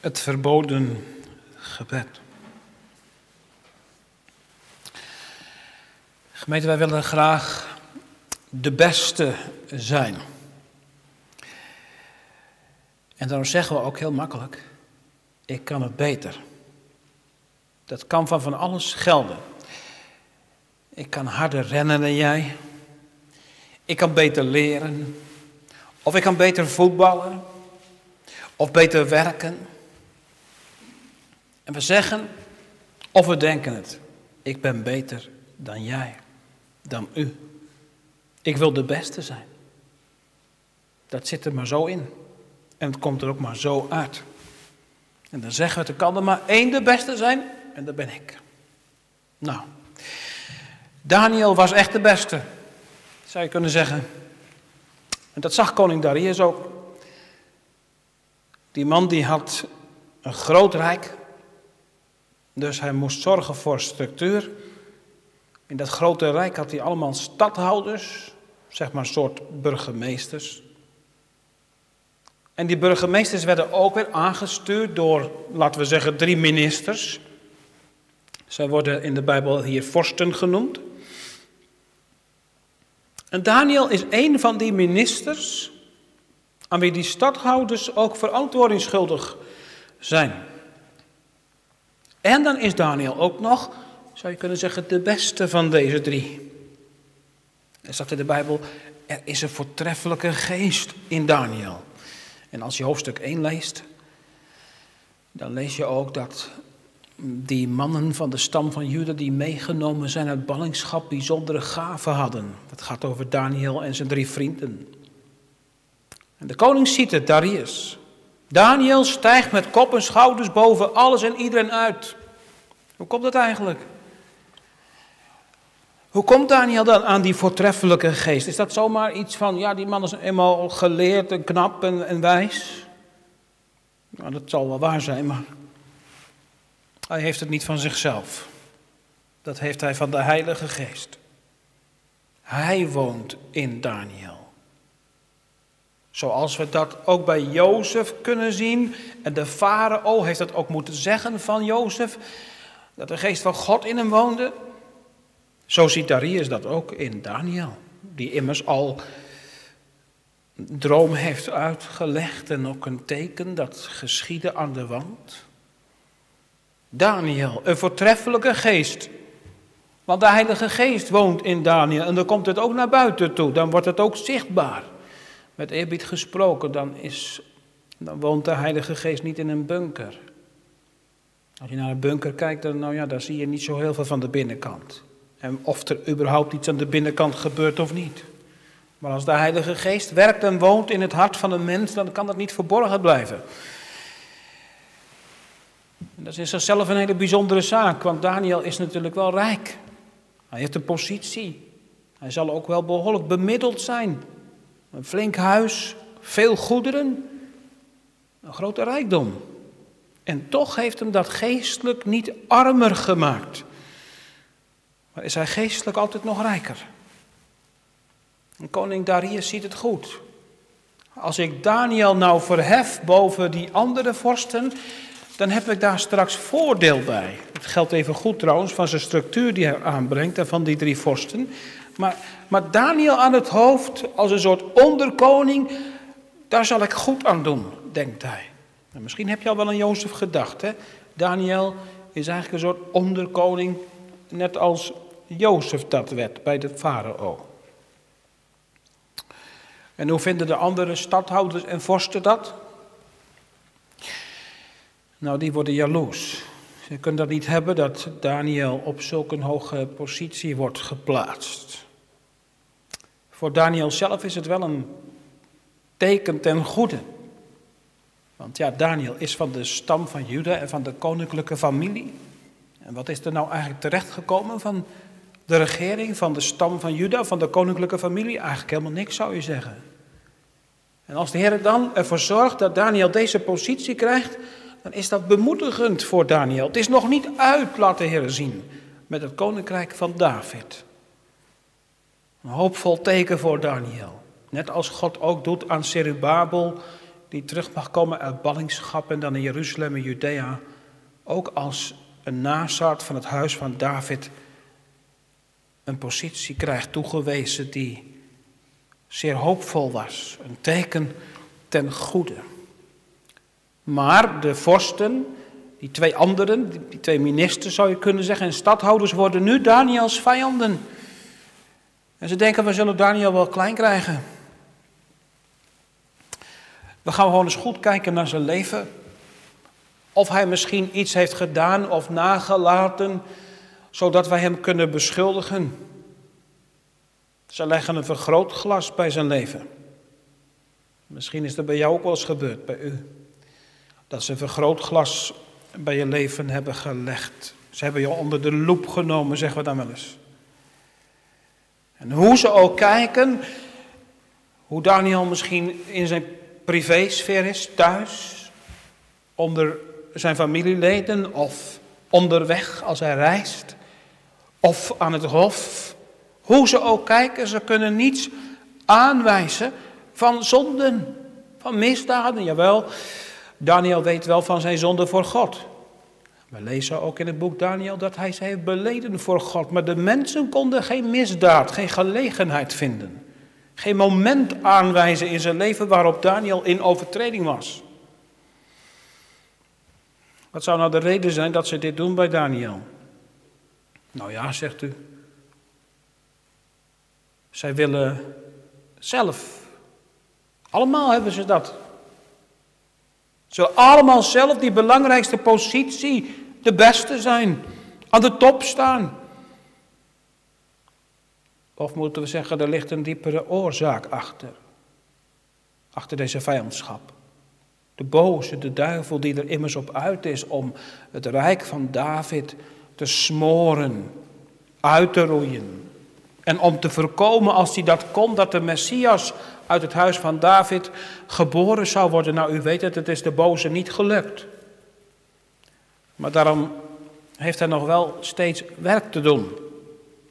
Het verboden gebed. Gemeente, wij willen graag de beste zijn. En daarom zeggen we ook heel makkelijk, ik kan het beter. Dat kan van van alles gelden. Ik kan harder rennen dan jij. Ik kan beter leren. Of ik kan beter voetballen. Of beter werken. En we zeggen, of we denken het, ik ben beter dan jij, dan u. Ik wil de beste zijn. Dat zit er maar zo in. En het komt er ook maar zo uit. En dan zeggen we, er kan er maar één de beste zijn, en dat ben ik. Nou, Daniel was echt de beste, zou je kunnen zeggen. En dat zag koning Darius ook. Die man die had een groot rijk, dus hij moest zorgen voor structuur. In dat grote rijk had hij allemaal stadhouders, zeg maar een soort burgemeesters. En die burgemeesters werden ook weer aangestuurd door, laten we zeggen, drie ministers. Zij worden in de Bijbel hier vorsten genoemd. En Daniel is een van die ministers aan wie die stadhouders ook verantwoording schuldig zijn. En dan is Daniel ook nog, zou je kunnen zeggen, de beste van deze drie. Er staat in de Bijbel, er is een voortreffelijke geest in Daniel. En als je hoofdstuk 1 leest, dan lees je ook dat die mannen van de stam van Juda die meegenomen zijn uit ballingschap bijzondere gaven hadden. Het gaat over Daniel en zijn drie vrienden. En de koning ziet het, Darius. Daniel stijgt met kop en schouders boven alles en iedereen uit. Hoe komt dat eigenlijk? Hoe komt Daniel dan aan die voortreffelijke geest? Is dat zomaar iets van, ja, die man is eenmaal geleerd en knap en, en wijs? Nou, dat zal wel waar zijn, maar hij heeft het niet van zichzelf. Dat heeft hij van de Heilige Geest. Hij woont in Daniel. Zoals we dat ook bij Jozef kunnen zien. En de farao heeft dat ook moeten zeggen van Jozef. Dat de geest van God in hem woonde. Zo ziet Darius dat ook in Daniel. Die immers al een droom heeft uitgelegd en ook een teken dat geschiedde aan de wand. Daniel, een voortreffelijke geest. Want de Heilige Geest woont in Daniel en dan komt het ook naar buiten toe. Dan wordt het ook zichtbaar. Met eerbied gesproken, dan, is, dan woont de Heilige Geest niet in een bunker. Als je naar een bunker kijkt, dan, nou ja, dan zie je niet zo heel veel van de binnenkant. En of er überhaupt iets aan de binnenkant gebeurt of niet. Maar als de Heilige Geest werkt en woont in het hart van een mens, dan kan dat niet verborgen blijven. En dat is in zichzelf een hele bijzondere zaak, want Daniel is natuurlijk wel rijk. Hij heeft een positie. Hij zal ook wel behoorlijk bemiddeld zijn. Een flink huis, veel goederen, een grote rijkdom. En toch heeft hem dat geestelijk niet armer gemaakt. Maar is hij geestelijk altijd nog rijker. En koning Darius ziet het goed. Als ik Daniel nou verhef boven die andere vorsten, dan heb ik daar straks voordeel bij. Het geldt even goed trouwens van zijn structuur die hij aanbrengt en van die drie vorsten. Maar, maar Daniel aan het hoofd, als een soort onderkoning, daar zal ik goed aan doen, denkt hij. En misschien heb je al wel aan Jozef gedacht. Hè? Daniel is eigenlijk een soort onderkoning, net als Jozef dat werd bij de farao. En hoe vinden de andere stadhouders en vorsten dat? Nou, die worden jaloers. Ze kunnen dat niet hebben dat Daniel op zulke een hoge positie wordt geplaatst. Voor Daniel zelf is het wel een teken ten goede. Want ja, Daniel is van de stam van Juda en van de koninklijke familie. En wat is er nou eigenlijk terechtgekomen van de regering, van de stam van Juda, van de koninklijke familie? Eigenlijk helemaal niks zou je zeggen. En als de Heer dan ervoor zorgt dat Daniel deze positie krijgt, dan is dat bemoedigend voor Daniel. Het is nog niet uit, laat de zien, met het koninkrijk van David. Een hoopvol teken voor Daniel. Net als God ook doet aan Serubabel die terug mag komen uit ballingschap en dan in Jeruzalem en Judea, ook als een nazaat van het huis van David, een positie krijgt toegewezen die zeer hoopvol was. Een teken ten goede. Maar de vorsten, die twee anderen, die twee ministers zou je kunnen zeggen, en stadhouders worden nu Daniels vijanden. En ze denken, we zullen Daniel wel klein krijgen. We gaan gewoon eens goed kijken naar zijn leven. Of hij misschien iets heeft gedaan of nagelaten, zodat wij hem kunnen beschuldigen. Ze leggen een vergrootglas bij zijn leven. Misschien is dat bij jou ook wel eens gebeurd, bij u. Dat ze een vergrootglas bij je leven hebben gelegd. Ze hebben je onder de loep genomen, zeggen we dan wel eens. En hoe ze ook kijken, hoe Daniel misschien in zijn privésfeer is, thuis, onder zijn familieleden of onderweg als hij reist, of aan het hof. Hoe ze ook kijken, ze kunnen niets aanwijzen van zonden, van misdaden. Jawel, Daniel weet wel van zijn zonde voor God. We lezen ook in het boek Daniel dat hij ze heeft beleden voor God. Maar de mensen konden geen misdaad, geen gelegenheid vinden. Geen moment aanwijzen in zijn leven waarop Daniel in overtreding was. Wat zou nou de reden zijn dat ze dit doen bij Daniel? Nou ja, zegt u. Zij willen zelf. Allemaal hebben ze dat. Ze willen allemaal zelf die belangrijkste positie, de beste zijn, aan de top staan. Of moeten we zeggen, er ligt een diepere oorzaak achter. Achter deze vijandschap. De boze, de duivel die er immers op uit is om het rijk van David te smoren, uit te roeien. En om te voorkomen, als hij dat kon, dat de Messias uit het huis van David geboren zou worden. Nou, u weet het, het is de boze niet gelukt. Maar daarom heeft hij nog wel steeds werk te doen.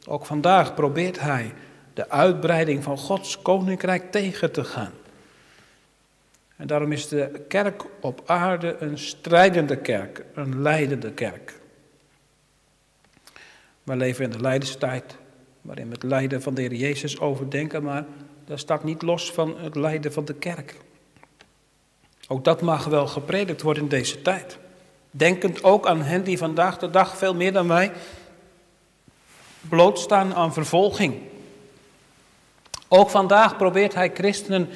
Ook vandaag probeert hij de uitbreiding van Gods koninkrijk tegen te gaan. En daarom is de kerk op aarde een strijdende kerk, een leidende kerk. We leven in de lijdenstijd, waarin we het lijden van de Heer Jezus overdenken, maar dat staat niet los van het lijden van de kerk. Ook dat mag wel gepredikt worden in deze tijd. Denkend ook aan hen die vandaag de dag veel meer dan wij blootstaan aan vervolging. Ook vandaag probeert hij christenen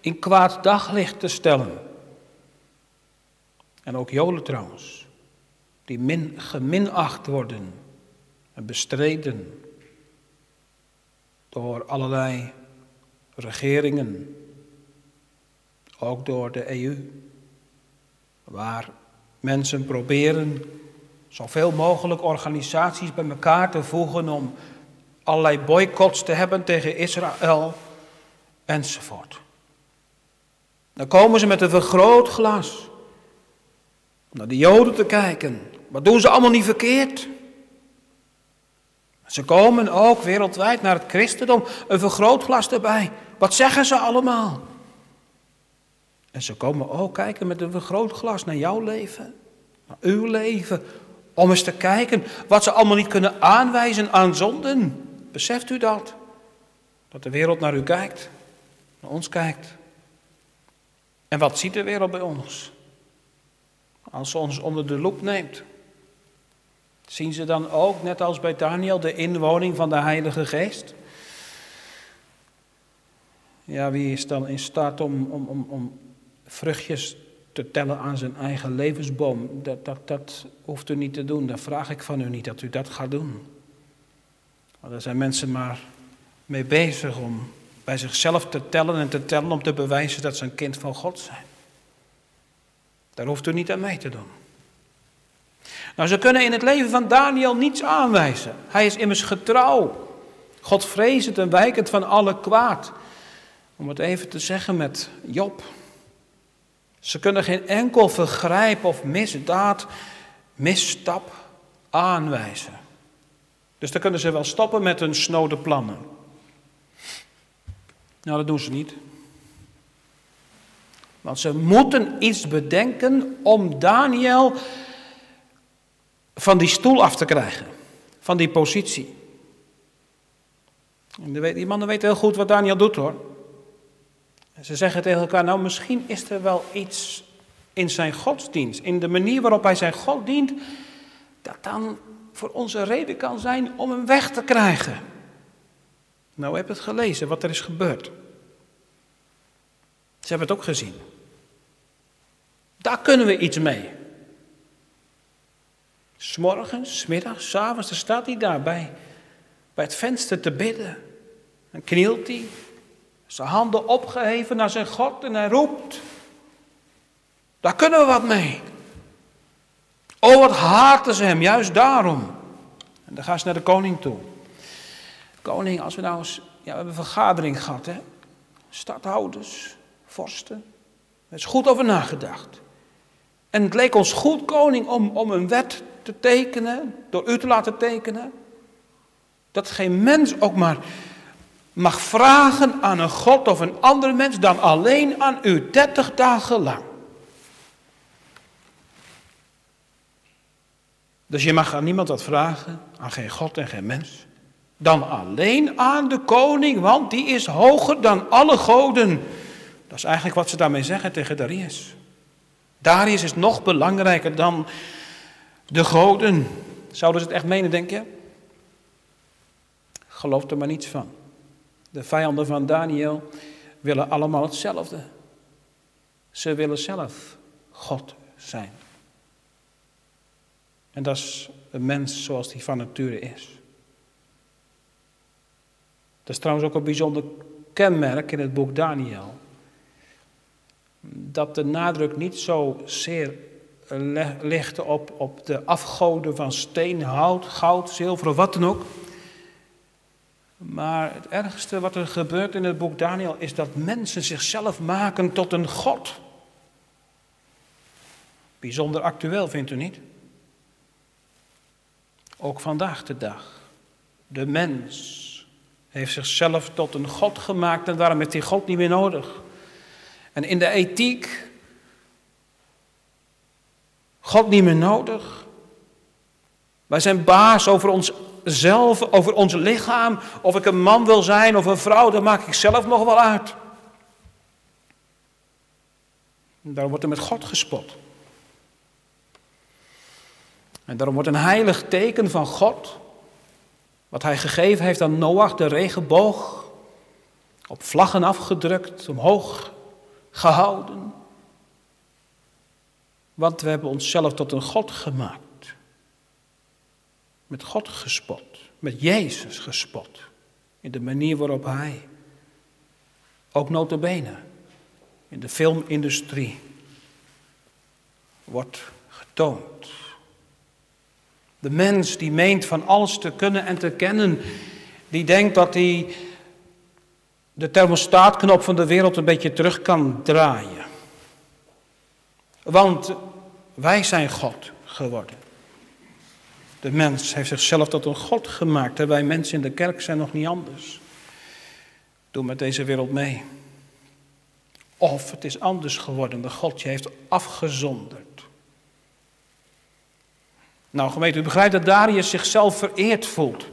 in kwaad daglicht te stellen. En ook Joden trouwens, die min, geminacht worden en bestreden door allerlei regeringen, ook door de EU, waar mensen proberen zoveel mogelijk organisaties bij elkaar te voegen om allerlei boycotts te hebben tegen Israël enzovoort. Dan komen ze met een vergrootglas naar de Joden te kijken. Wat doen ze allemaal niet verkeerd? Ze komen ook wereldwijd naar het christendom, een vergrootglas erbij. Wat zeggen ze allemaal? En ze komen ook kijken met een vergrootglas naar jouw leven, naar uw leven, om eens te kijken wat ze allemaal niet kunnen aanwijzen aan zonden. Beseft u dat? Dat de wereld naar u kijkt, naar ons kijkt. En wat ziet de wereld bij ons? Als ze ons onder de loep neemt. Zien ze dan ook, net als bij Daniel, de inwoning van de Heilige Geest? Ja, wie is dan in staat om, om, om, om vruchtjes te tellen aan zijn eigen levensboom? Dat, dat, dat hoeft u niet te doen. Dat vraag ik van u niet dat u dat gaat doen. Maar daar zijn mensen maar mee bezig om bij zichzelf te tellen en te tellen om te bewijzen dat ze een kind van God zijn. Daar hoeft u niet aan mee te doen. Nou, ze kunnen in het leven van Daniel niets aanwijzen. Hij is immers getrouw. God vrezend en wijkend van alle kwaad. Om het even te zeggen met Job. Ze kunnen geen enkel vergrijp of misdaad, misstap aanwijzen. Dus dan kunnen ze wel stoppen met hun snode plannen. Nou, dat doen ze niet. Want ze moeten iets bedenken om Daniel van die stoel af te krijgen, van die positie. En die mannen weten heel goed wat Daniel doet hoor. En ze zeggen tegen elkaar, nou misschien is er wel iets in zijn godsdienst, in de manier waarop hij zijn God dient, dat dan voor onze reden kan zijn om hem weg te krijgen. Nou, heb het gelezen wat er is gebeurd. Ze hebben het ook gezien. Daar kunnen we iets mee. S'morgens, smiddags, s'avonds, dan staat hij daar bij, bij het venster te bidden. En knielt hij, zijn handen opgeheven naar zijn God en hij roept. Daar kunnen we wat mee. Oh, wat haten ze hem, juist daarom. En dan gaan ze naar de koning toe. Koning, als we nou eens, ja, we hebben een vergadering gehad, hè. Stadhouders, vorsten. Er is goed over nagedacht. En het leek ons goed, koning, om, om een wet te tekenen, door u te laten tekenen. Dat geen mens ook maar mag vragen aan een God of een andere mens dan alleen aan u, dertig dagen lang. Dus je mag aan niemand wat vragen, aan geen God en geen mens. Dan alleen aan de koning, want die is hoger dan alle goden. Dat is eigenlijk wat ze daarmee zeggen tegen Darius. Darius is nog belangrijker dan de goden. Zouden ze het echt menen, denk je? Geloof er maar niets van. De vijanden van Daniel willen allemaal hetzelfde. Ze willen zelf God zijn. En dat is een mens zoals die van nature is. Dat is trouwens ook een bijzonder kenmerk in het boek Daniel. Dat de nadruk niet zo ligt op, op de afgoden van steen, hout, goud, zilver of wat dan ook. Maar het ergste wat er gebeurt in het boek Daniel is dat mensen zichzelf maken tot een God. Bijzonder actueel, vindt u niet? Ook vandaag de dag. De mens heeft zichzelf tot een God gemaakt en daarom heeft hij God niet meer nodig. En in de ethiek, God niet meer nodig. Wij zijn baas over onszelf, over ons lichaam. Of ik een man wil zijn of een vrouw, dat maak ik zelf nog wel uit. Daarom wordt er met God gespot. En daarom wordt een heilig teken van God, wat hij gegeven heeft aan Noach, de regenboog, op vlaggen afgedrukt, omhoog gehouden. Want we hebben onszelf tot een God gemaakt. Met God gespot, met Jezus gespot. In de manier waarop hij, ook notabene, in de filmindustrie wordt getoond. De mens die meent van alles te kunnen en te kennen, die denkt dat hij de thermostaatknop van de wereld een beetje terug kan draaien. Want wij zijn God geworden. De mens heeft zichzelf tot een God gemaakt. En wij mensen in de kerk zijn nog niet anders. Doe met deze wereld mee. Of het is anders geworden. De God je heeft afgezonderd. Nou gemeente, u begrijpt dat Darius zichzelf vereerd voelt.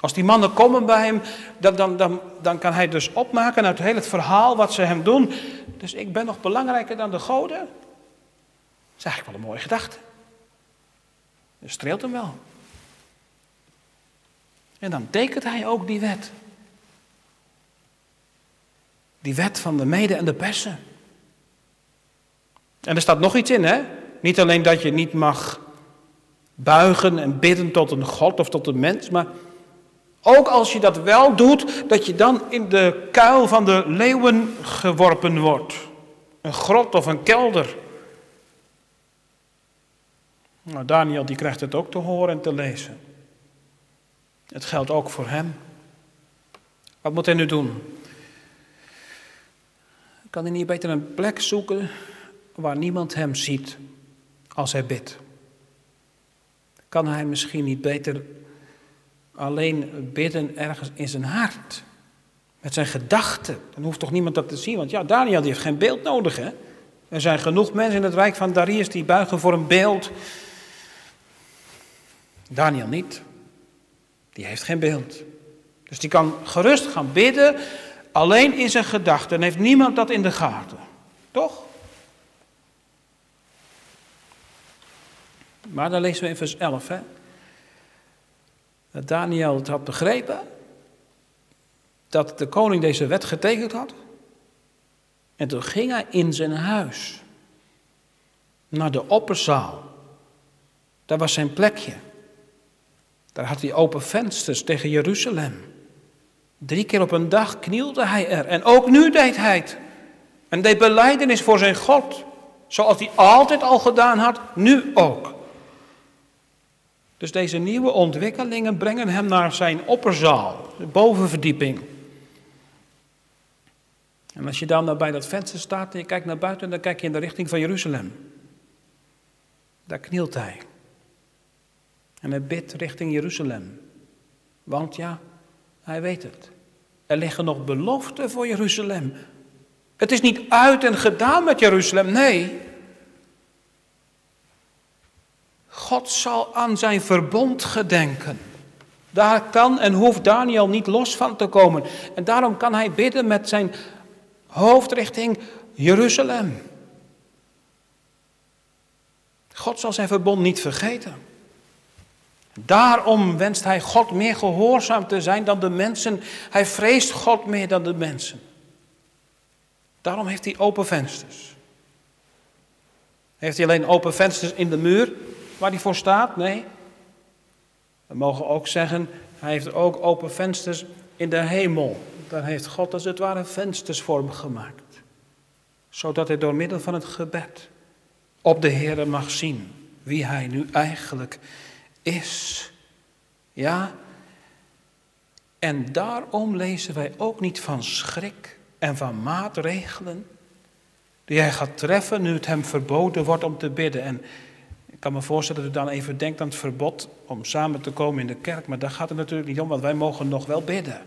Als die mannen komen bij hem, dan, dan, dan, dan kan hij dus opmaken uit heel het verhaal wat ze hem doen. Dus ik ben nog belangrijker dan de goden. Is eigenlijk wel een mooie gedachte. Dat streelt hem wel. En dan tekent hij ook die wet. Die wet van de mede en de persen. En er staat nog iets in, hè? Niet alleen dat je niet mag buigen en bidden tot een God of tot een mens, maar ook als je dat wel doet, dat je dan in de kuil van de leeuwen geworpen wordt. Een grot of een kelder. Nou, Daniel die krijgt het ook te horen en te lezen. Het geldt ook voor hem. Wat moet hij nu doen? Kan hij niet beter een plek zoeken waar niemand hem ziet als hij bidt? Kan hij misschien niet beter alleen bidden ergens in zijn hart? met zijn gedachten. Dan hoeft toch niemand dat te zien, want ja, Daniel die heeft geen beeld nodig, hè. Er zijn genoeg mensen in het rijk van Darius die buigen voor een beeld. Daniel niet. Die heeft geen beeld. Dus die kan gerust gaan bidden, alleen in zijn gedachten. En heeft niemand dat in de gaten. Toch? Maar dan lezen we in vers 11, hè. Dat Daniel het had begrepen. Dat de koning deze wet getekend had. En toen ging hij in zijn huis. Naar de opperzaal. Daar was zijn plekje. Daar had hij open vensters tegen Jeruzalem. Drie keer op een dag knielde hij er. En ook nu deed hij het. En deed beleidenis voor zijn God. Zoals hij altijd al gedaan had, nu ook. Dus deze nieuwe ontwikkelingen brengen hem naar zijn opperzaal, de bovenverdieping. En als je dan bij dat venster staat en je kijkt naar buiten, dan kijk je in de richting van Jeruzalem. Daar knielt hij. En hij bidt richting Jeruzalem. Want ja, hij weet het. Er liggen nog beloften voor Jeruzalem. Het is niet uit en gedaan met Jeruzalem, nee. God zal aan zijn verbond gedenken. Daar kan en hoeft Daniel niet los van te komen. En daarom kan hij bidden met zijn hoofd richting Jeruzalem. God zal zijn verbond niet vergeten. Daarom wenst hij God meer gehoorzaam te zijn dan de mensen. Hij vreest God meer dan de mensen. Daarom heeft hij open vensters. Heeft hij alleen open vensters in de muur waar hij voor staat? Nee. We mogen ook zeggen, hij heeft ook open vensters in de hemel. Daar heeft God als het ware vensters vorm gemaakt. Zodat hij door middel van het gebed op de Heer mag zien wie hij nu eigenlijk is. Ja? En daarom lezen wij ook niet van schrik en van maatregelen die hij gaat treffen nu het hem verboden wordt om te bidden. En ik kan me voorstellen dat u dan even denkt aan het verbod om samen te komen in de kerk, maar daar gaat het natuurlijk niet om, want wij mogen nog wel bidden.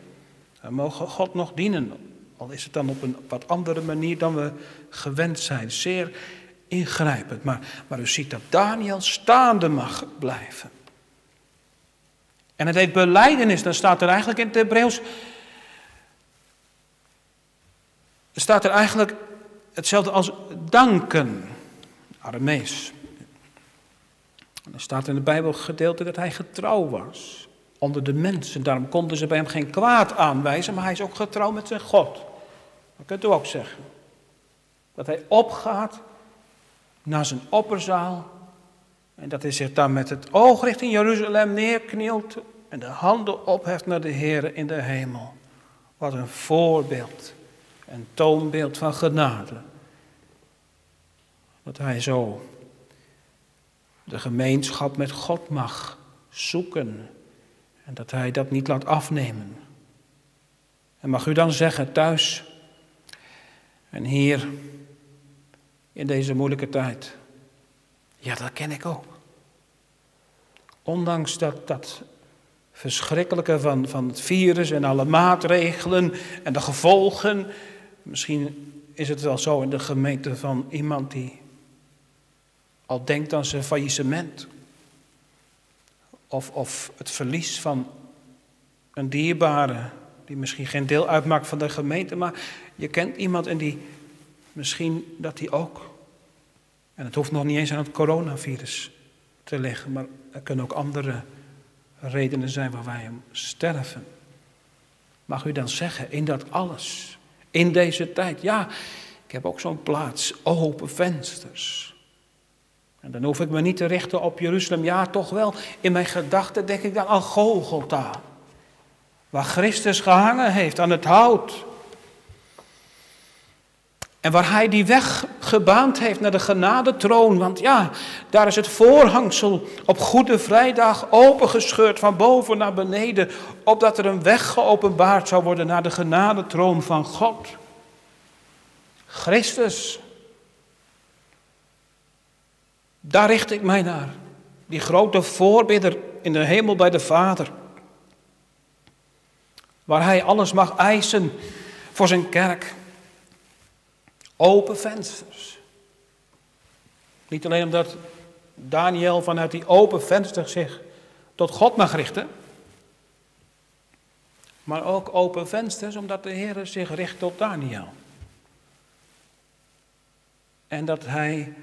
We mogen God nog dienen, al is het dan op een wat andere manier dan we gewend zijn. Zeer ingrijpend. Maar, maar u ziet dat Daniel staande mag blijven. En het heet beleidenis, dan staat er eigenlijk in het Hebreeuws. staat er eigenlijk hetzelfde als danken. Aramees. Er staat in het Bijbelgedeelte dat hij getrouw was onder de mensen. Daarom konden ze bij hem geen kwaad aanwijzen, maar hij is ook getrouw met zijn God. Dat kunt u ook zeggen. Dat hij opgaat naar zijn opperzaal en dat hij zich dan met het oog richting Jeruzalem neerknielt en de handen opheft naar de Heer in de hemel. Wat een voorbeeld, een toonbeeld van genade. Dat hij zo de gemeenschap met God mag zoeken en dat hij dat niet laat afnemen. En mag u dan zeggen thuis en hier in deze moeilijke tijd. Ja, dat ken ik ook. Ondanks dat, dat verschrikkelijke van, van het virus en alle maatregelen en de gevolgen. Misschien is het wel zo in de gemeente van iemand die al denkt aan zijn faillissement. Of, of het verlies van een dierbare, die misschien geen deel uitmaakt van de gemeente, maar je kent iemand en die misschien dat die ook. En het hoeft nog niet eens aan het coronavirus te liggen, maar er kunnen ook andere redenen zijn waar wij hem sterven. Mag u dan zeggen, in dat alles, in deze tijd, ja, ik heb ook zo'n plaats, open vensters. En dan hoef ik me niet te richten op Jeruzalem. Ja, toch wel. In mijn gedachten denk ik dan aan Golgotha. Waar Christus gehangen heeft aan het hout. En waar hij die weg gebaand heeft naar de genadetroon. Want ja, daar is het voorhangsel op Goede Vrijdag opengescheurd van boven naar beneden. Opdat er een weg geopenbaard zou worden naar de genadetroon van God. Christus daar richt ik mij naar. Die grote voorbidder in de hemel bij de Vader. waar hij alles mag eisen voor zijn kerk. Open vensters. Niet alleen omdat Daniel vanuit die open vensters zich tot God mag richten, maar ook open vensters omdat de Heer zich richt tot Daniel. En dat hij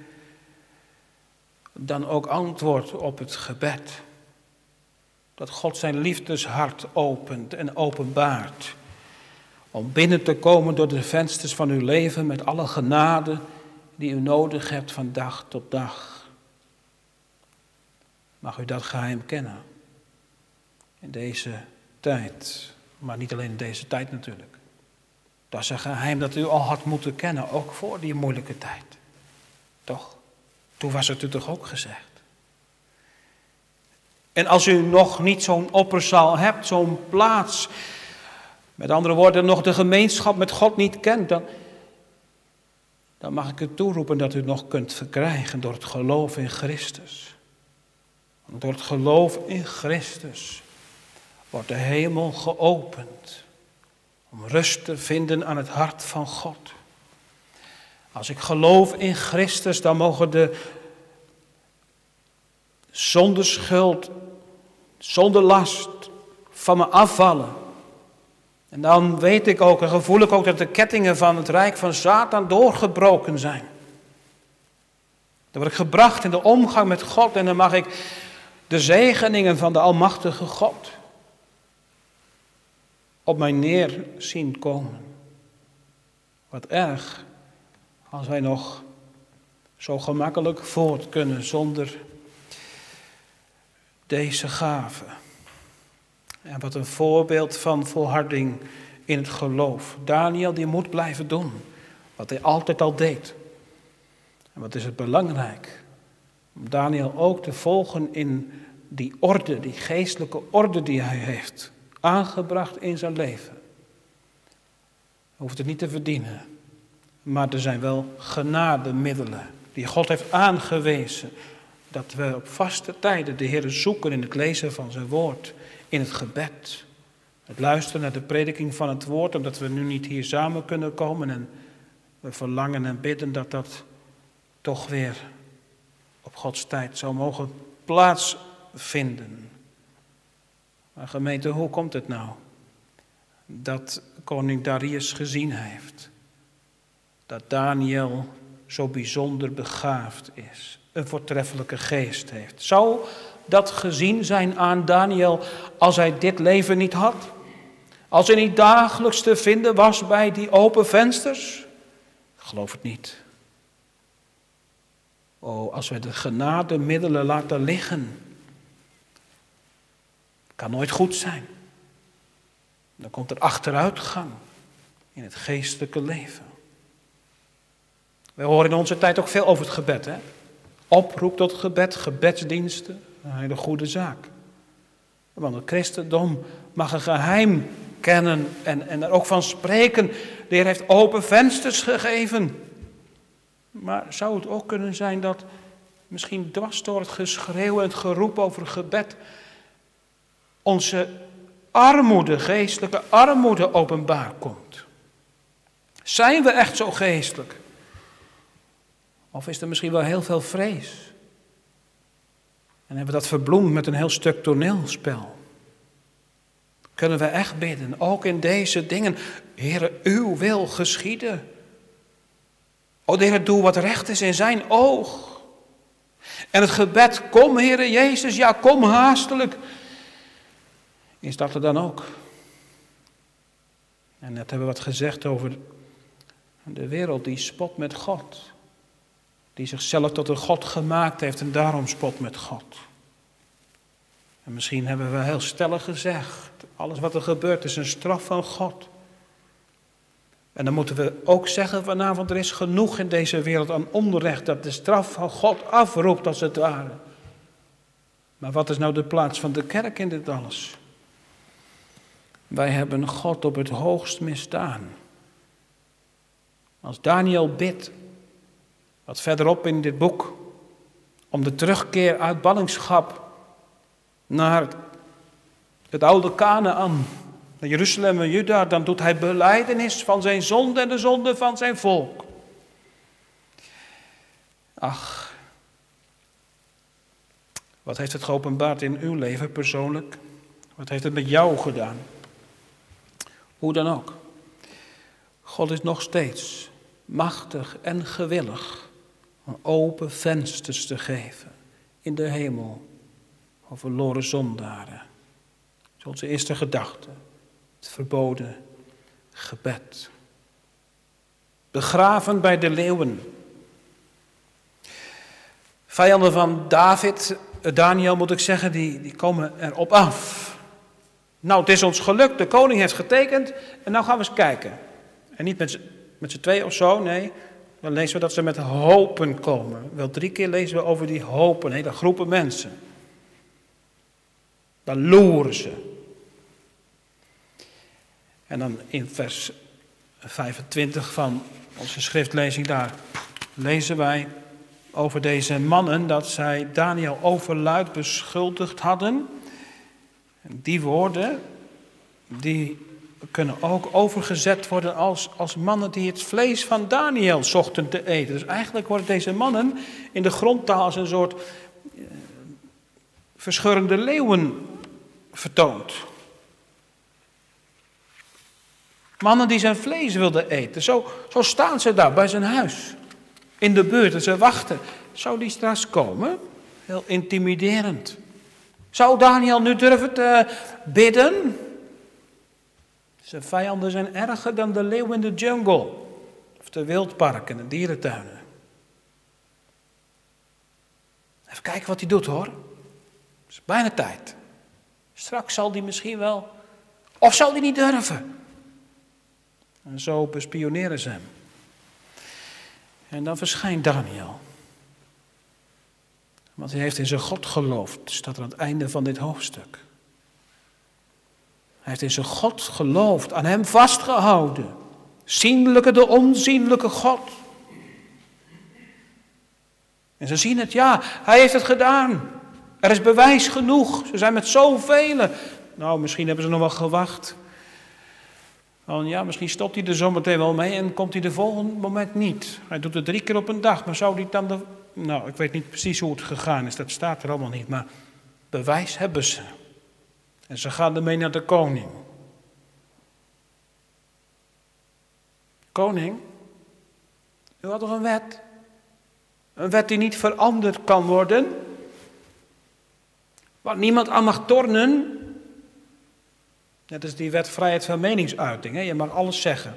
dan ook antwoordt op het gebed. Dat God zijn liefdeshart opent en openbaart. Om binnen te komen door de vensters van uw leven met alle genade die u nodig hebt van dag tot dag. Mag u dat geheim kennen. In deze tijd. Maar niet alleen in deze tijd natuurlijk. Dat is een geheim dat u al had moeten kennen, ook voor die moeilijke tijd. Toch? Toen was het u toch ook gezegd. En als u nog niet zo'n opperzaal hebt, zo'n plaats, met andere woorden, nog de gemeenschap met God niet kent, dan, dan mag ik u toeroepen dat u het nog kunt verkrijgen door het geloof in Christus. door het geloof in Christus wordt de hemel geopend om rust te vinden aan het hart van God. Als ik geloof in Christus, dan mogen de zonder schuld, zonder last van me afvallen. En dan weet ik ook en gevoel ik ook dat de kettingen van het rijk van Satan doorgebroken zijn. Dan word ik gebracht in de omgang met God en dan mag ik de zegeningen van de Almachtige God op mij neer zien komen. Wat erg als wij nog zo gemakkelijk voort kunnen zonder deze gave. En wat een voorbeeld van volharding in het geloof. Daniel die moet blijven doen wat hij altijd al deed. En wat is het belangrijk? Om Daniel ook te volgen in die orde, die geestelijke orde die hij heeft aangebracht in zijn leven. Hij hoeft het niet te verdienen. Maar er zijn wel genademiddelen die God heeft aangewezen. Dat we op vaste tijden de Heer zoeken in het lezen van zijn woord, in het gebed. Het luisteren naar de prediking van het woord, omdat we nu niet hier samen kunnen komen. En we verlangen en bidden dat dat toch weer op Gods tijd zou mogen plaatsvinden. Maar gemeente, hoe komt het nou dat koning Darius gezien heeft? Dat Daniel zo bijzonder begaafd is, een voortreffelijke geest heeft. Zou dat gezien zijn aan Daniel als hij dit leven niet had? Als hij niet dagelijks te vinden was bij die open vensters? Geloof het niet. Oh, als wij de genademiddelen laten liggen kan nooit goed zijn. Dan komt er achteruitgang in het geestelijke leven. We horen in onze tijd ook veel over het gebed. Hè? Oproep tot gebed, gebedsdiensten, een hele goede zaak. Want het christendom mag een geheim kennen en, en er ook van spreken. De Heer heeft open vensters gegeven. Maar zou het ook kunnen zijn dat misschien dwars door het geschreeuw en het geroep over gebed onze armoede, geestelijke armoede openbaar komt. Zijn we echt zo geestelijk? Of is er misschien wel heel veel vrees? En hebben dat verbloemd met een heel stuk toneelspel? Kunnen we echt bidden, ook in deze dingen, Heere, uw wil geschieden. O Heere, doe wat recht is in zijn oog. En het gebed, kom Heere Jezus, ja kom haastelijk. Is dat er dan ook? En net hebben we wat gezegd over de wereld die spot met God. Die zichzelf tot een God gemaakt heeft en daarom spot met God. En misschien hebben we heel stellig gezegd, alles wat er gebeurt is een straf van God. En dan moeten we ook zeggen vanavond, er is genoeg in deze wereld aan onrecht dat de straf van God afroept als het ware. Maar wat is nou de plaats van de kerk in dit alles? Wij hebben God op het hoogst misdaan. Als Daniel bidt, wat verderop in dit boek, om de terugkeer uit ballingschap naar het oude Canaan, naar Jeruzalem en Juda, dan doet hij beleidenis van zijn zonde en de zonde van zijn volk. Ach, wat heeft het geopenbaard in uw leven persoonlijk? Wat heeft het met jou gedaan? Hoe dan ook. God is nog steeds machtig en gewillig open vensters te geven in de hemel voor verloren zondaren. Dat is onze eerste gedachte. Het verboden gebed. Begraven bij de leeuwen. Vijanden van David, eh, Daniel moet ik zeggen, die, die komen erop af. Nou, het is ons gelukt, de koning heeft getekend en nou gaan we eens kijken. En niet met, z'n twee of zo, nee. Dan lezen we dat ze met hopen komen. Wel drie keer lezen we over die hopen, hele groepen mensen. Dan loeren ze. En dan in vers 25 van onze schriftlezing daar lezen wij over deze mannen dat zij Daniel overluid beschuldigd hadden. En die woorden, die kunnen ook overgezet worden als, als mannen die het vlees van Daniel zochten te eten. Dus eigenlijk worden deze mannen in de grondtaal als een soort eh, verscheurende leeuwen vertoond. Mannen die zijn vlees wilden eten. Zo, zo staan ze daar bij zijn huis. In de buurt en ze wachten. Zou die straks komen? Heel intimiderend. Zou Daniel nu durven te bidden? Zijn vijanden zijn erger dan de leeuw in de jungle. Of de wildparken en dierentuinen. Even kijken wat hij doet hoor. Het is bijna tijd. Straks zal hij misschien wel. Of zal hij niet durven? En zo bespioneren ze hem. En dan verschijnt Daniel. Want hij heeft in zijn God geloofd, staat aan het einde van dit hoofdstuk. Hij heeft in zijn God geloofd, aan hem vastgehouden. Zienlijke de onzienlijke God. En ze zien het, ja, hij heeft het gedaan. Er is bewijs genoeg. Ze zijn met zoveel. Nou, misschien hebben ze nog wel gewacht. Want ja, misschien stopt hij er zometeen wel mee en komt hij de volgende moment niet. Hij doet het drie keer op een dag, maar zou hij dan de... Nou, ik weet niet precies hoe het gegaan is, dat staat er allemaal niet, maar bewijs hebben ze. En ze gaan ermee naar de koning. Koning, u had toch een wet? Een wet die niet veranderd kan worden? Waar niemand aan mag tornen? Net als die wet vrijheid van meningsuiting. Hè? Je mag alles zeggen.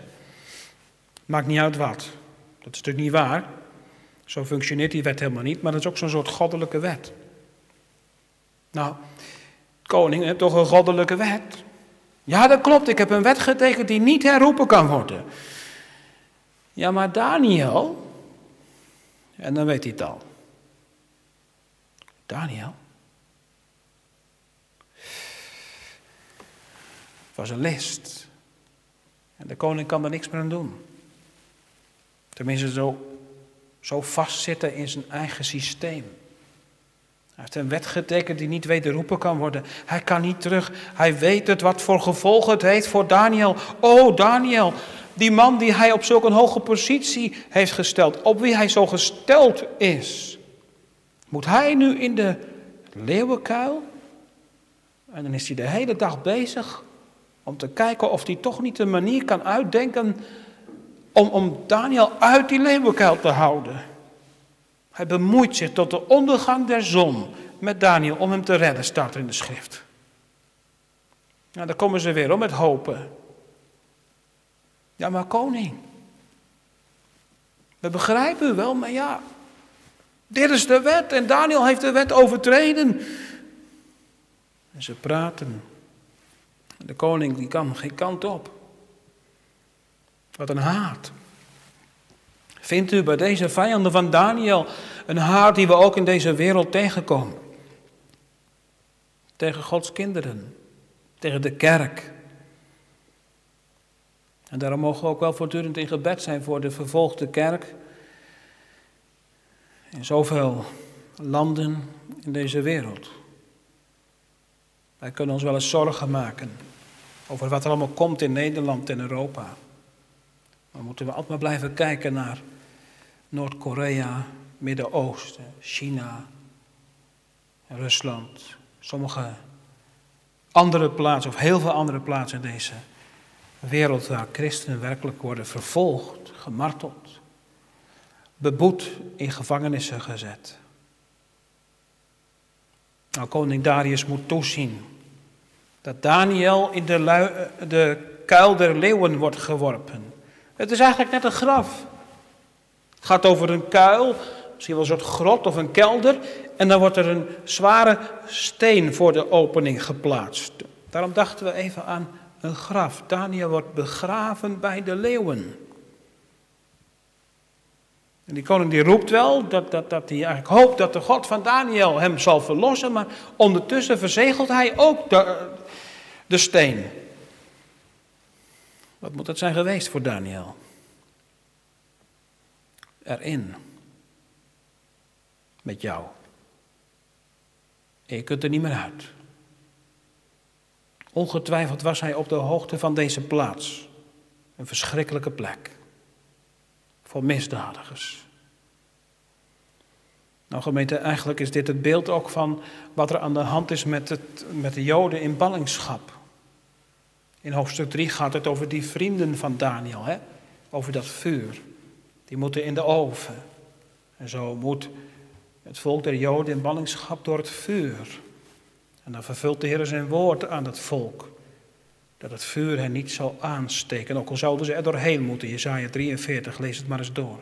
Maakt niet uit wat. Dat is natuurlijk niet waar. Zo functioneert die wet helemaal niet, maar dat is ook zo'n soort goddelijke wet. Nou, koning heeft toch een goddelijke wet? Ja, dat klopt. Ik heb een wet getekend die niet herroepen kan worden. Ja, maar Daniel. En dan weet hij het al. Daniel. was een list. En de koning kan er niks meer aan doen. Tenminste, zo, zo vastzitten in zijn eigen systeem. Hij heeft een wet getekend die niet wederroepen kan worden. Hij kan niet terug. Hij weet het wat voor gevolgen het heeft voor Daniel. Oh, Daniel, die man die hij op zulke hoge positie heeft gesteld, op wie hij zo gesteld is. Moet hij nu in de leeuwenkuil? En dan is hij de hele dag bezig om te kijken of hij toch niet een manier kan uitdenken om, om Daniel uit die leeuwenkuil te houden. Hij bemoeit zich tot de ondergang der zon met Daniel om hem te redden, staat er in de schrift. Nou, daar komen ze weer om met hopen. Ja, maar koning, we begrijpen u wel, maar ja, dit is de wet en Daniel heeft de wet overtreden. En ze praten de koning die kan geen kant op. Wat een haat. Vindt u bij deze vijanden van Daniel een haat die we ook in deze wereld tegenkomen? Tegen Gods kinderen, tegen de kerk. En daarom mogen we ook wel voortdurend in gebed zijn voor de vervolgde kerk. In zoveel landen in deze wereld. Wij kunnen ons wel eens zorgen maken over wat er allemaal komt in Nederland en Europa. Dan moeten we altijd maar blijven kijken naar Noord-Korea, Midden-Oosten, China, Rusland, sommige andere plaatsen, of heel veel andere plaatsen in deze wereld waar christenen werkelijk worden vervolgd, gemarteld, beboet, in gevangenissen gezet. Nou, koning Darius moet toezien dat Daniel in de, de kuil der leeuwen wordt geworpen. Het is eigenlijk net een graf. Het gaat over een kuil, misschien wel een soort grot of een kelder. En dan wordt er een zware steen voor de opening geplaatst. Daarom dachten we even aan een graf. Daniel wordt begraven bij de leeuwen. En die koning die roept wel dat, dat, dat hij eigenlijk hoopt dat de God van Daniel hem zal verlossen, maar ondertussen verzegelt hij ook de, de steen. Wat moet dat zijn geweest voor Daniel? Erin. Met jou. En je kunt er niet meer uit. Ongetwijfeld was hij op de hoogte van deze plaats. Een verschrikkelijke plek. Voor misdadigers. Nou gemeente, eigenlijk is dit het beeld ook van wat er aan de hand is met, het, met de Joden in ballingschap. In hoofdstuk 3 gaat het over die vrienden van Daniel, hè? over dat vuur. Die moeten in de oven. En zo moet het volk der Joden in ballingschap door het vuur. En dan vervult de Heer zijn woord aan het volk. Dat het vuur hen niet zal aansteken. Ook al zouden ze er doorheen moeten. Jezaja 43, lees het maar eens door.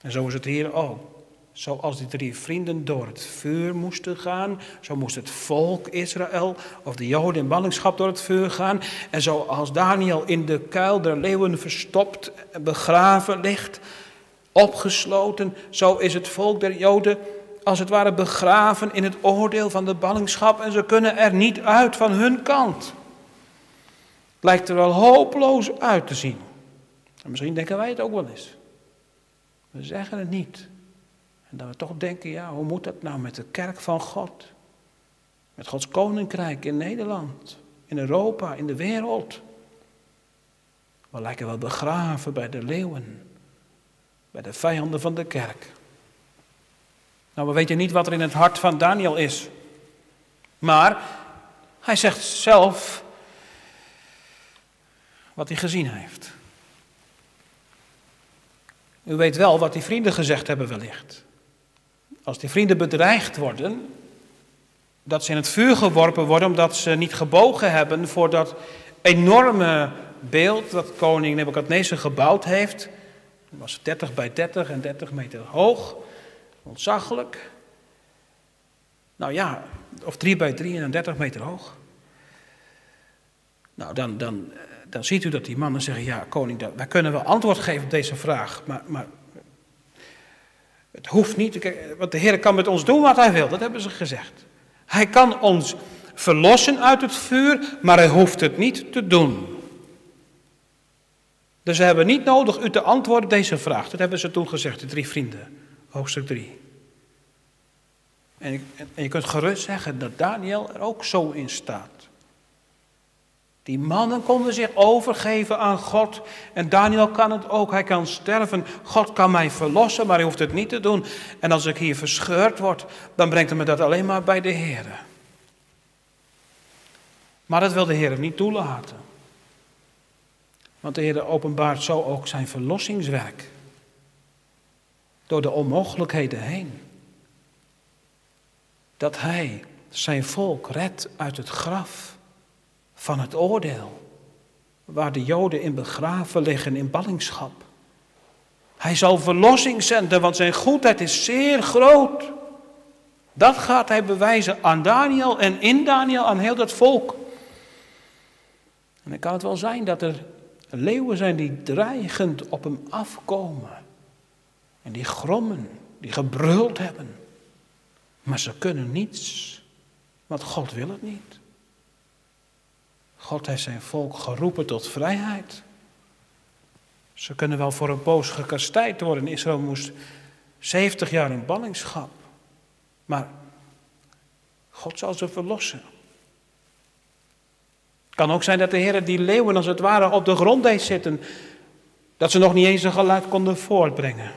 En zo is het hier ook. Zoals die drie vrienden door het vuur moesten gaan, zo moest het volk Israël of de Joden in ballingschap door het vuur gaan. En zoals Daniel in de kuil der leeuwen verstopt, begraven ligt, opgesloten, zo is het volk der Joden als het ware begraven in het oordeel van de ballingschap en ze kunnen er niet uit van hun kant. Het lijkt er wel hopeloos uit te zien. En misschien denken wij het ook wel eens. We zeggen het niet. En dat we toch denken, ja, hoe moet dat nou met de kerk van God? Met Gods koninkrijk in Nederland, in Europa, in de wereld. We lijken wel begraven bij de leeuwen, bij de vijanden van de kerk. Nou, we weten niet wat er in het hart van Daniel is. Maar hij zegt zelf wat hij gezien heeft. U weet wel wat die vrienden gezegd hebben wellicht. Als die vrienden bedreigd worden, dat ze in het vuur geworpen worden omdat ze niet gebogen hebben voor dat enorme beeld dat koning Nebuchadnezzar gebouwd heeft. Dat was 30 bij 30 en 30 meter hoog, ontzaglijk. Nou ja, of 3 bij 3 en 30 meter hoog. Nou, dan, dan, dan ziet u dat die mannen zeggen, ja koning, wij kunnen wel antwoord geven op deze vraag, maar, maar het hoeft niet, want de Heer kan met ons doen wat Hij wil, dat hebben ze gezegd. Hij kan ons verlossen uit het vuur, maar Hij hoeft het niet te doen. Dus we hebben niet nodig u te antwoorden op deze vraag. Dat hebben ze toen gezegd, de drie vrienden, hoofdstuk 3. En, en je kunt gerust zeggen dat Daniel er ook zo in staat. Die mannen konden zich overgeven aan God. En Daniel kan het ook. Hij kan sterven. God kan mij verlossen, maar hij hoeft het niet te doen. En als ik hier verscheurd word, dan brengt hij me dat alleen maar bij de Heer. Maar dat wil de Heer niet toelaten. Want de Heer openbaart zo ook zijn verlossingswerk. Door de onmogelijkheden heen. Dat hij zijn volk redt uit het graf van het oordeel, waar de Joden in begraven liggen in ballingschap. Hij zal verlossing zenden, want zijn goedheid is zeer groot. Dat gaat hij bewijzen aan Daniel en in Daniel aan heel dat volk. En dan kan het wel zijn dat er leeuwen zijn die dreigend op hem afkomen. En die grommen, die gebruld hebben. Maar ze kunnen niets, want God wil het niet. God heeft zijn volk geroepen tot vrijheid. Ze kunnen wel voor een poos gekastijd worden. Israël moest 70 jaar in ballingschap. Maar God zal ze verlossen. kan ook zijn dat de Heer die leeuwen als het ware op de grond deed zitten. Dat ze nog niet eens een geluid konden voortbrengen.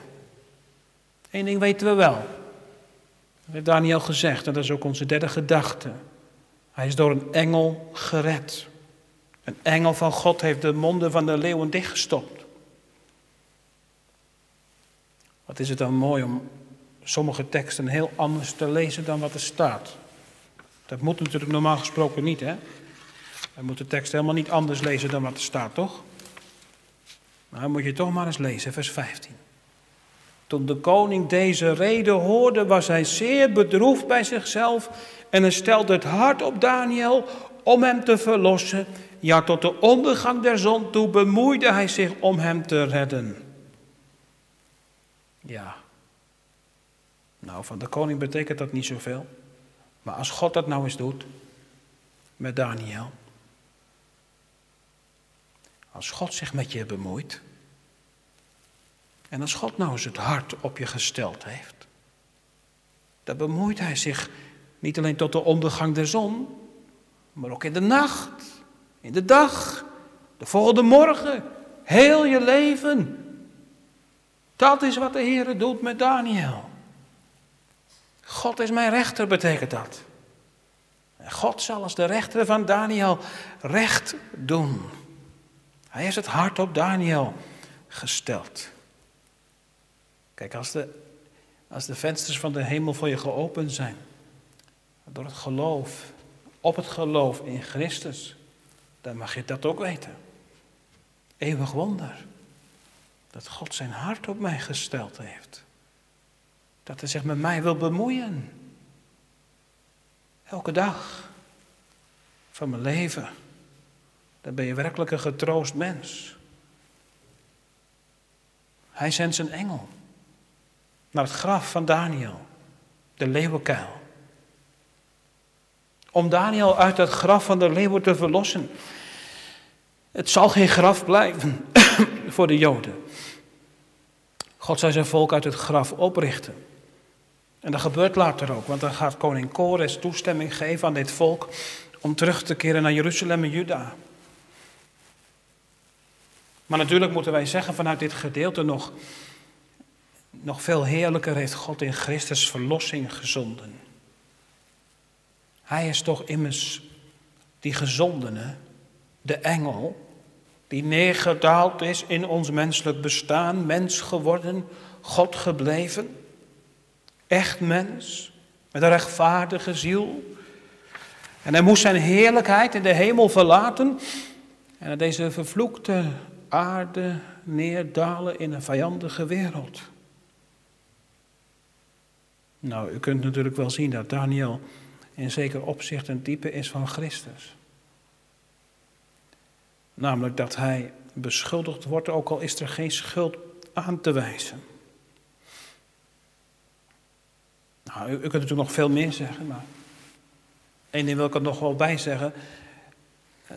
Eén ding weten we wel. Dat heeft Daniel gezegd en dat is ook onze derde gedachte. Hij is door een engel gered. Een engel van God heeft de monden van de leeuwen dichtgestopt. Wat is het dan mooi om sommige teksten heel anders te lezen dan wat er staat. Dat moet natuurlijk normaal gesproken niet, hè? We moeten de tekst helemaal niet anders lezen dan wat er staat, toch? Maar dan moet je toch maar eens lezen, vers 15. Toen de koning deze reden hoorde, was hij zeer bedroefd bij zichzelf en hij stelde het hart op Daniel om hem te verlossen. Ja, tot de ondergang der zon toe bemoeide hij zich om hem te redden. Ja. Nou, van de koning betekent dat niet zoveel. Maar als God dat nou eens doet, met Daniel. Als God zich met je bemoeit. En als God nou eens het hart op je gesteld heeft. Dan bemoeit hij zich niet alleen tot de ondergang der zon. Maar ook in de nacht. In de dag. De volgende morgen. Heel je leven. Dat is wat de Heer doet met Daniel. God is mijn rechter, betekent dat. God zal als de rechter van Daniel recht doen. Hij heeft het hart op Daniel gesteld. Kijk, als de, als de vensters van de hemel voor je geopend zijn, door het geloof, op het geloof in Christus, dan mag je dat ook weten. Eeuwig wonder. Dat God zijn hart op mij gesteld heeft. Dat hij zich met mij wil bemoeien. Elke dag van mijn leven. Dan ben je werkelijk een getroost mens. Hij zendt zijn engel naar het graf van Daniel, de leeuwenkuil. Om Daniel uit het graf van de leeuwen te verlossen. Het zal geen graf blijven voor de Joden. God zal zijn volk uit het graf oprichten. En dat gebeurt later ook, want dan gaat koning Kores toestemming geven aan dit volk om terug te keren naar Jeruzalem en Juda. Maar natuurlijk moeten wij zeggen vanuit dit gedeelte nog, nog veel heerlijker heeft God in Christus verlossing gezonden. Hij is toch immers die gezondene, de engel, die neergedaald is in ons menselijk bestaan, mens geworden, God gebleven. Echt mens, met een rechtvaardige ziel. En hij moest zijn heerlijkheid in de hemel verlaten en naar deze vervloekte aarde neerdalen in een vijandige wereld. Nou, u kunt natuurlijk wel zien dat Daniel in zeker opzicht een type is van Christus. Namelijk dat hij beschuldigd wordt, ook al is er geen schuld aan te wijzen. Nou, u, kunt natuurlijk nog veel meer zeggen, maar één ding wil ik er nog wel bij zeggen.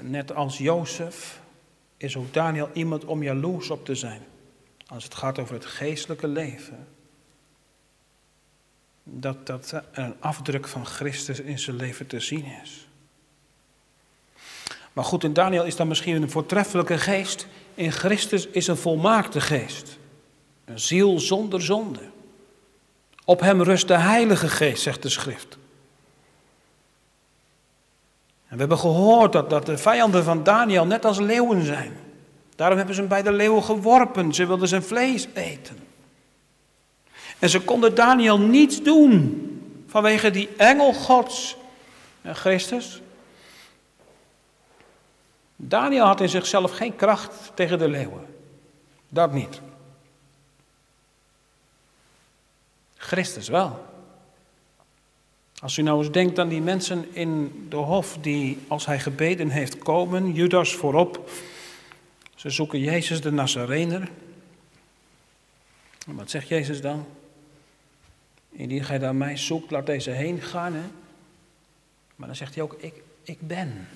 Net als Jozef is ook Daniel iemand om jaloers op te zijn. Als het gaat over het geestelijke leven. Dat, dat een afdruk van Christus in zijn leven te zien is. Maar goed, in Daniel is dan misschien een voortreffelijke geest. In Christus is een volmaakte geest. Een ziel zonder zonde. Op hem rust de Heilige Geest, zegt de schrift. En we hebben gehoord dat, dat de vijanden van Daniel net als leeuwen zijn. Daarom hebben ze hem bij de leeuwen geworpen. Ze wilden zijn vlees eten. En ze konden Daniel niets doen vanwege die engel Gods. En Christus. Daniel had in zichzelf geen kracht tegen de leeuwen. Dat niet. Christus wel. Als u nou eens denkt aan die mensen in de hof die, als hij gebeden heeft, komen, Judas voorop. Ze zoeken Jezus de Nazarener. wat zegt Jezus dan? Indien gij naar mij zoekt, laat deze heen gaan. Hè? Maar dan zegt hij ook, ik, ik ben.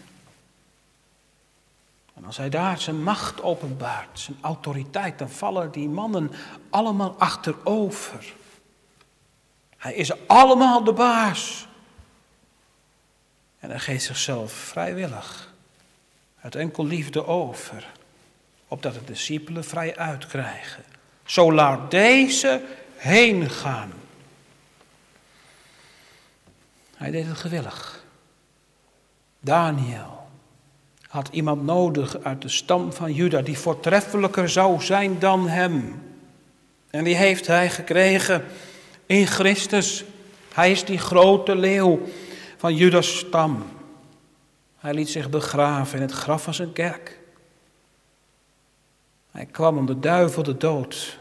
En als hij daar zijn macht openbaart, zijn autoriteit, dan vallen die mannen allemaal achterover. Hij is allemaal de baas. En hij geeft zichzelf vrijwillig uit enkel liefde over, opdat de discipelen vrij uitkrijgen. Zo laat deze heen gaan. Hij deed het gewillig. Daniel had iemand nodig uit de stam van Juda die voortreffelijker zou zijn dan hem. En die heeft hij gekregen in Christus. Hij is die grote leeuw van Judas stam. Hij liet zich begraven in het graf van zijn kerk. Hij kwam om de duivel, de dood,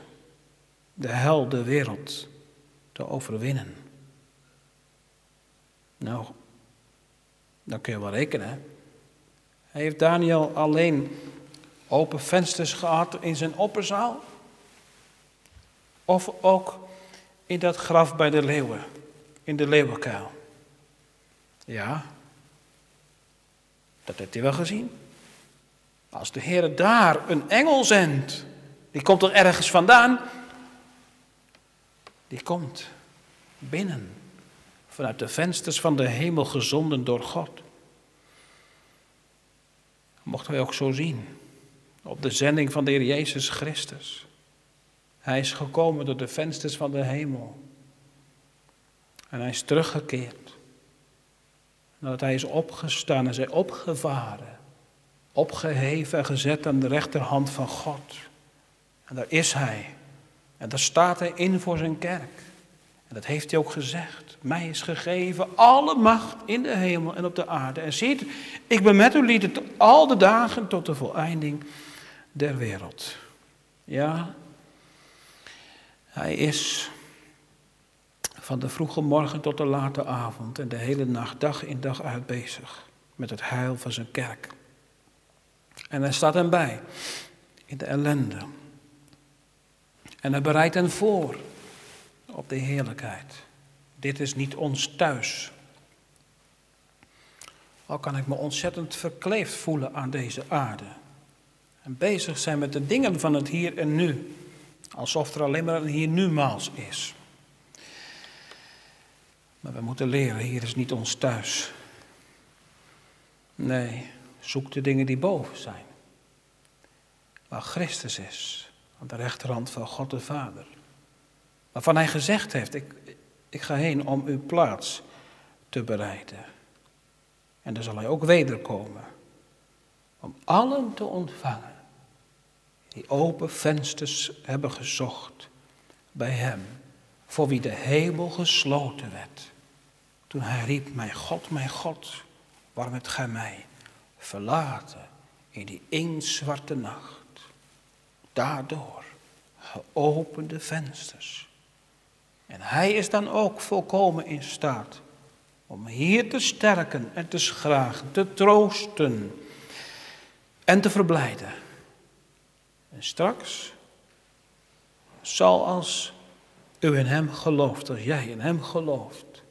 de hel, de wereld te overwinnen. Nou, dan kun je wel rekenen. Heeft Daniel alleen open vensters gehad in zijn opperzaal? Of ook in dat graf bij de leeuwen, in de leeuwenkuil? Ja, dat heeft hij wel gezien. Als de Heer daar een engel zendt, die komt er ergens vandaan, die komt binnen, vanuit de vensters van de hemel gezonden door God. Mochten wij ook zo zien, op de zending van de Heer Jezus Christus. Hij is gekomen door de vensters van de hemel. En hij is teruggekeerd. Nadat hij is opgestaan en zij opgevaren, opgeheven en gezet aan de rechterhand van God. En daar is hij. En daar staat hij in voor zijn kerk. En dat heeft hij ook gezegd. Mij is gegeven alle macht in de hemel en op de aarde. En ziet, ik ben met u lieden al de dagen tot de voleinding der wereld. Ja, hij is van de vroege morgen tot de late avond en de hele nacht, dag in dag uit bezig met het heil van zijn kerk. En hij staat hem bij in de ellende. En hij bereidt hen voor op de heerlijkheid. Dit is niet ons thuis. Al kan ik me ontzettend verkleefd voelen aan deze aarde. En bezig zijn met de dingen van het hier en nu. Alsof er alleen maar een hier nu maals is. Maar we moeten leren, hier is niet ons thuis. Nee, zoek de dingen die boven zijn. Waar Christus is, aan de rechterhand van God de Vader. Waarvan hij gezegd heeft, ik, ik ga heen om uw plaats te bereiden. En dan zal hij ook wederkomen. Om allen te ontvangen die open vensters hebben gezocht bij hem, voor wie de hemel gesloten werd. Toen hij riep, mijn God, mijn God, waarom hebt gij mij verlaten in die inktzwarte nacht? Daardoor geopende vensters. En hij is dan ook volkomen in staat om hier te sterken en te schragen, te troosten en te verblijden. En straks zal als u in hem gelooft, als jij in hem gelooft,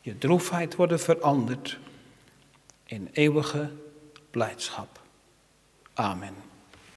je droefheid worden veranderd in eeuwige blijdschap. Amen.